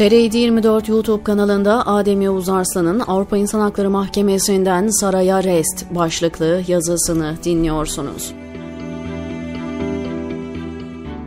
TR 24 YouTube kanalında Adem Yavuz Arslan'ın Avrupa İnsan Hakları Mahkemesi'nden Saraya Rest başlıklı yazısını dinliyorsunuz.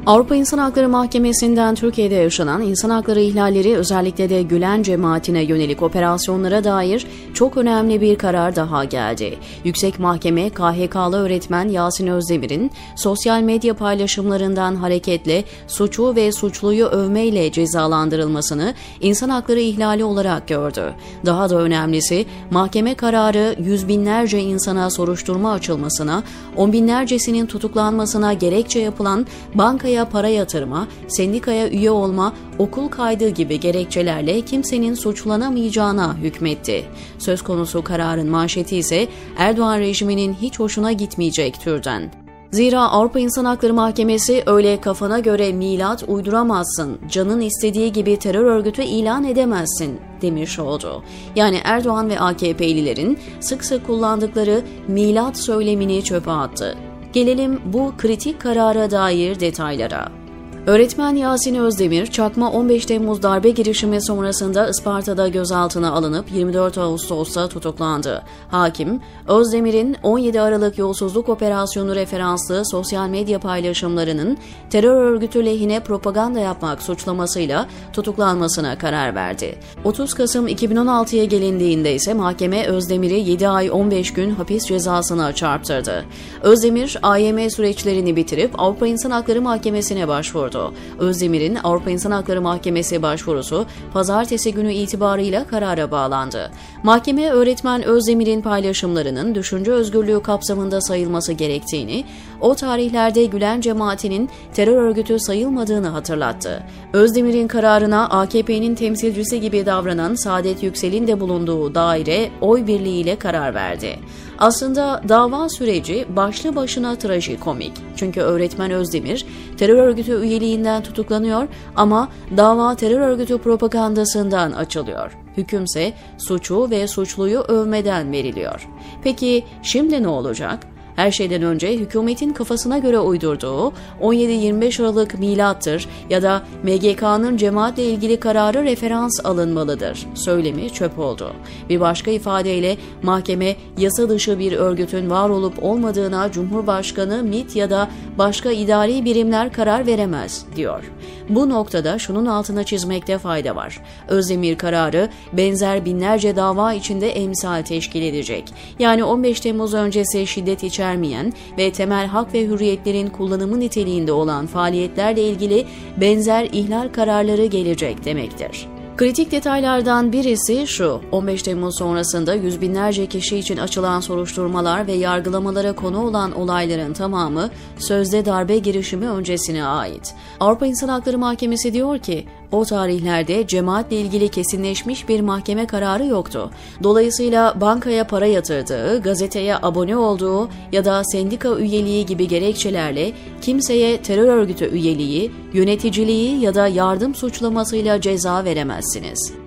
Avrupa İnsan Hakları Mahkemesi'nden Türkiye'de yaşanan insan hakları ihlalleri özellikle de Gülen cemaatine yönelik operasyonlara dair çok önemli bir karar daha geldi. Yüksek Mahkeme KHK'lı öğretmen Yasin Özdemir'in sosyal medya paylaşımlarından hareketle suçu ve suçluyu övmeyle cezalandırılmasını insan hakları ihlali olarak gördü. Daha da önemlisi mahkeme kararı yüz binlerce insana soruşturma açılmasına, on binlercesinin tutuklanmasına gerekçe yapılan bankaya bankaya para yatırma, sendikaya üye olma, okul kaydı gibi gerekçelerle kimsenin suçlanamayacağına hükmetti. Söz konusu kararın manşeti ise Erdoğan rejiminin hiç hoşuna gitmeyecek türden. Zira Avrupa İnsan Hakları Mahkemesi öyle kafana göre milat uyduramazsın, canın istediği gibi terör örgütü ilan edemezsin demiş oldu. Yani Erdoğan ve AKP'lilerin sık sık kullandıkları milat söylemini çöpe attı. Gelelim bu kritik karara dair detaylara. Öğretmen Yasin Özdemir, çakma 15 Temmuz darbe girişimi sonrasında Isparta'da gözaltına alınıp 24 Ağustos'ta tutuklandı. Hakim, Özdemir'in 17 Aralık yolsuzluk operasyonu referanslı sosyal medya paylaşımlarının terör örgütü lehine propaganda yapmak suçlamasıyla tutuklanmasına karar verdi. 30 Kasım 2016'ya gelindiğinde ise mahkeme Özdemir'i 7 ay 15 gün hapis cezasına çarptırdı. Özdemir, AYM süreçlerini bitirip Avrupa İnsan Hakları Mahkemesi'ne başvurdu başvurdu. Özdemir'in Avrupa İnsan Hakları Mahkemesi başvurusu pazartesi günü itibarıyla karara bağlandı. Mahkeme öğretmen Özdemir'in paylaşımlarının düşünce özgürlüğü kapsamında sayılması gerektiğini, o tarihlerde Gülen cemaatinin terör örgütü sayılmadığını hatırlattı. Özdemir'in kararına AKP'nin temsilcisi gibi davranan Saadet Yüksel'in de bulunduğu daire oy birliğiyle karar verdi. Aslında dava süreci başlı başına trajikomik. Çünkü öğretmen Özdemir terör örgütü üyeliğinden tutuklanıyor ama dava terör örgütü propagandasından açılıyor. Hükümse suçu ve suçluyu övmeden veriliyor. Peki şimdi ne olacak? Her şeyden önce hükümetin kafasına göre uydurduğu 17-25 Aralık milattır ya da MGK'nın cemaatle ilgili kararı referans alınmalıdır. Söylemi çöp oldu. Bir başka ifadeyle mahkeme yasa dışı bir örgütün var olup olmadığına Cumhurbaşkanı, MİT ya da başka idari birimler karar veremez diyor. Bu noktada şunun altına çizmekte fayda var. Özdemir kararı benzer binlerce dava içinde emsal teşkil edecek. Yani 15 Temmuz öncesi şiddet içermeyen ve temel hak ve hürriyetlerin kullanımı niteliğinde olan faaliyetlerle ilgili benzer ihlal kararları gelecek demektir. Kritik detaylardan birisi şu, 15 Temmuz sonrasında yüz binlerce kişi için açılan soruşturmalar ve yargılamalara konu olan olayların tamamı sözde darbe girişimi öncesine ait. Avrupa İnsan Hakları Mahkemesi diyor ki, o tarihlerde cemaatle ilgili kesinleşmiş bir mahkeme kararı yoktu. Dolayısıyla bankaya para yatırdığı, gazeteye abone olduğu ya da sendika üyeliği gibi gerekçelerle kimseye terör örgütü üyeliği, yöneticiliği ya da yardım suçlamasıyla ceza veremezsiniz.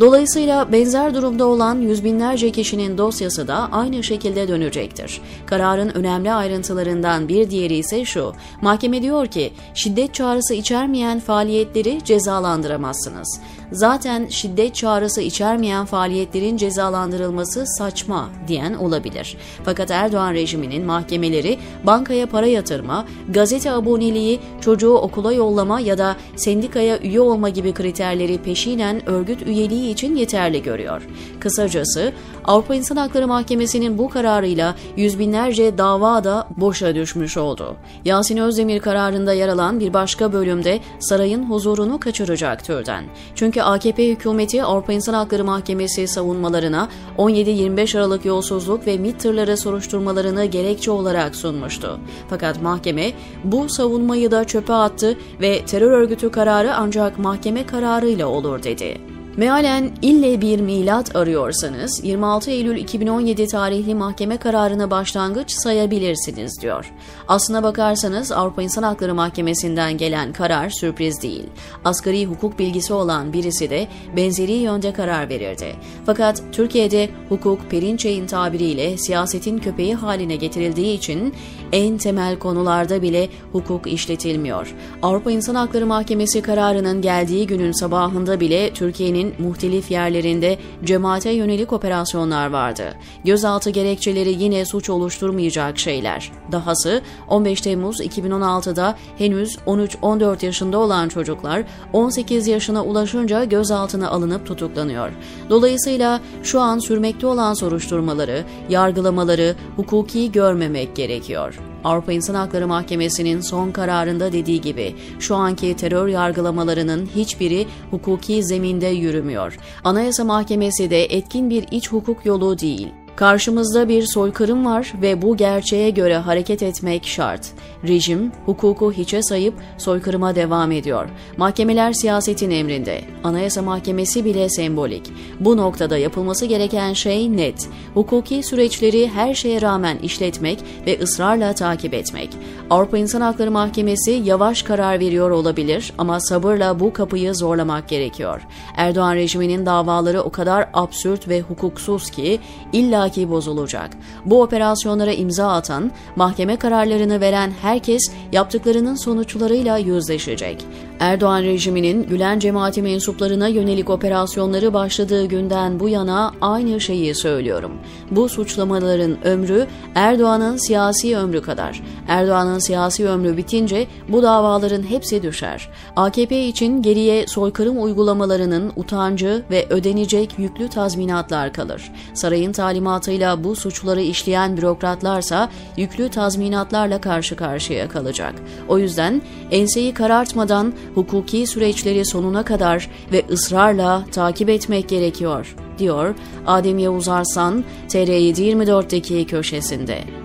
Dolayısıyla benzer durumda olan yüz binlerce kişinin dosyası da aynı şekilde dönecektir. Kararın önemli ayrıntılarından bir diğeri ise şu, mahkeme diyor ki şiddet çağrısı içermeyen faaliyetleri cezalandıramazsınız. Zaten şiddet çağrısı içermeyen faaliyetlerin cezalandırılması saçma diyen olabilir. Fakat Erdoğan rejiminin mahkemeleri bankaya para yatırma, gazete aboneliği, çocuğu okula yollama ya da sendikaya üye olma gibi kriterleri peşinen örgüt üyeliği edildiği için yeterli görüyor. Kısacası Avrupa İnsan Hakları Mahkemesi'nin bu kararıyla yüz binlerce dava da boşa düşmüş oldu. Yasin Özdemir kararında yer alan bir başka bölümde sarayın huzurunu kaçıracak türden. Çünkü AKP hükümeti Avrupa İnsan Hakları Mahkemesi savunmalarına 17-25 Aralık yolsuzluk ve MİT tırları soruşturmalarını gerekçe olarak sunmuştu. Fakat mahkeme bu savunmayı da çöpe attı ve terör örgütü kararı ancak mahkeme kararıyla olur dedi. Mealen ille bir milat arıyorsanız 26 Eylül 2017 tarihli mahkeme kararına başlangıç sayabilirsiniz diyor. Aslına bakarsanız Avrupa İnsan Hakları Mahkemesi'nden gelen karar sürpriz değil. Asgari hukuk bilgisi olan birisi de benzeri yönde karar verirdi. Fakat Türkiye'de hukuk Perinçey'in tabiriyle siyasetin köpeği haline getirildiği için en temel konularda bile hukuk işletilmiyor. Avrupa İnsan Hakları Mahkemesi kararının geldiği günün sabahında bile Türkiye'nin muhtelif yerlerinde cemaate yönelik operasyonlar vardı. Gözaltı gerekçeleri yine suç oluşturmayacak şeyler. Dahası 15 Temmuz 2016'da henüz 13-14 yaşında olan çocuklar 18 yaşına ulaşınca gözaltına alınıp tutuklanıyor. Dolayısıyla şu an sürmekte olan soruşturmaları, yargılamaları hukuki görmemek gerekiyor. Avrupa İnsan Hakları Mahkemesi'nin son kararında dediği gibi şu anki terör yargılamalarının hiçbiri hukuki zeminde yürümüyor. Anayasa Mahkemesi de etkin bir iç hukuk yolu değil. Karşımızda bir soykırım var ve bu gerçeğe göre hareket etmek şart. Rejim hukuku hiçe sayıp soykırıma devam ediyor. Mahkemeler siyasetin emrinde. Anayasa Mahkemesi bile sembolik. Bu noktada yapılması gereken şey net. Hukuki süreçleri her şeye rağmen işletmek ve ısrarla takip etmek. Avrupa İnsan Hakları Mahkemesi yavaş karar veriyor olabilir ama sabırla bu kapıyı zorlamak gerekiyor. Erdoğan rejiminin davaları o kadar absürt ve hukuksuz ki illa illaki bozulacak. Bu operasyonlara imza atan, mahkeme kararlarını veren herkes yaptıklarının sonuçlarıyla yüzleşecek. Erdoğan rejiminin Gülen cemaati mensuplarına yönelik operasyonları başladığı günden bu yana aynı şeyi söylüyorum. Bu suçlamaların ömrü Erdoğan'ın siyasi ömrü kadar. Erdoğan'ın siyasi ömrü bitince bu davaların hepsi düşer. AKP için geriye soykırım uygulamalarının utancı ve ödenecek yüklü tazminatlar kalır. Sarayın talimatıyla bu suçları işleyen bürokratlarsa yüklü tazminatlarla karşı karşıya kalacak. O yüzden enseyi karartmadan hukuki süreçleri sonuna kadar ve ısrarla takip etmek gerekiyor, diyor Adem Yavuz Arslan TR724'deki köşesinde.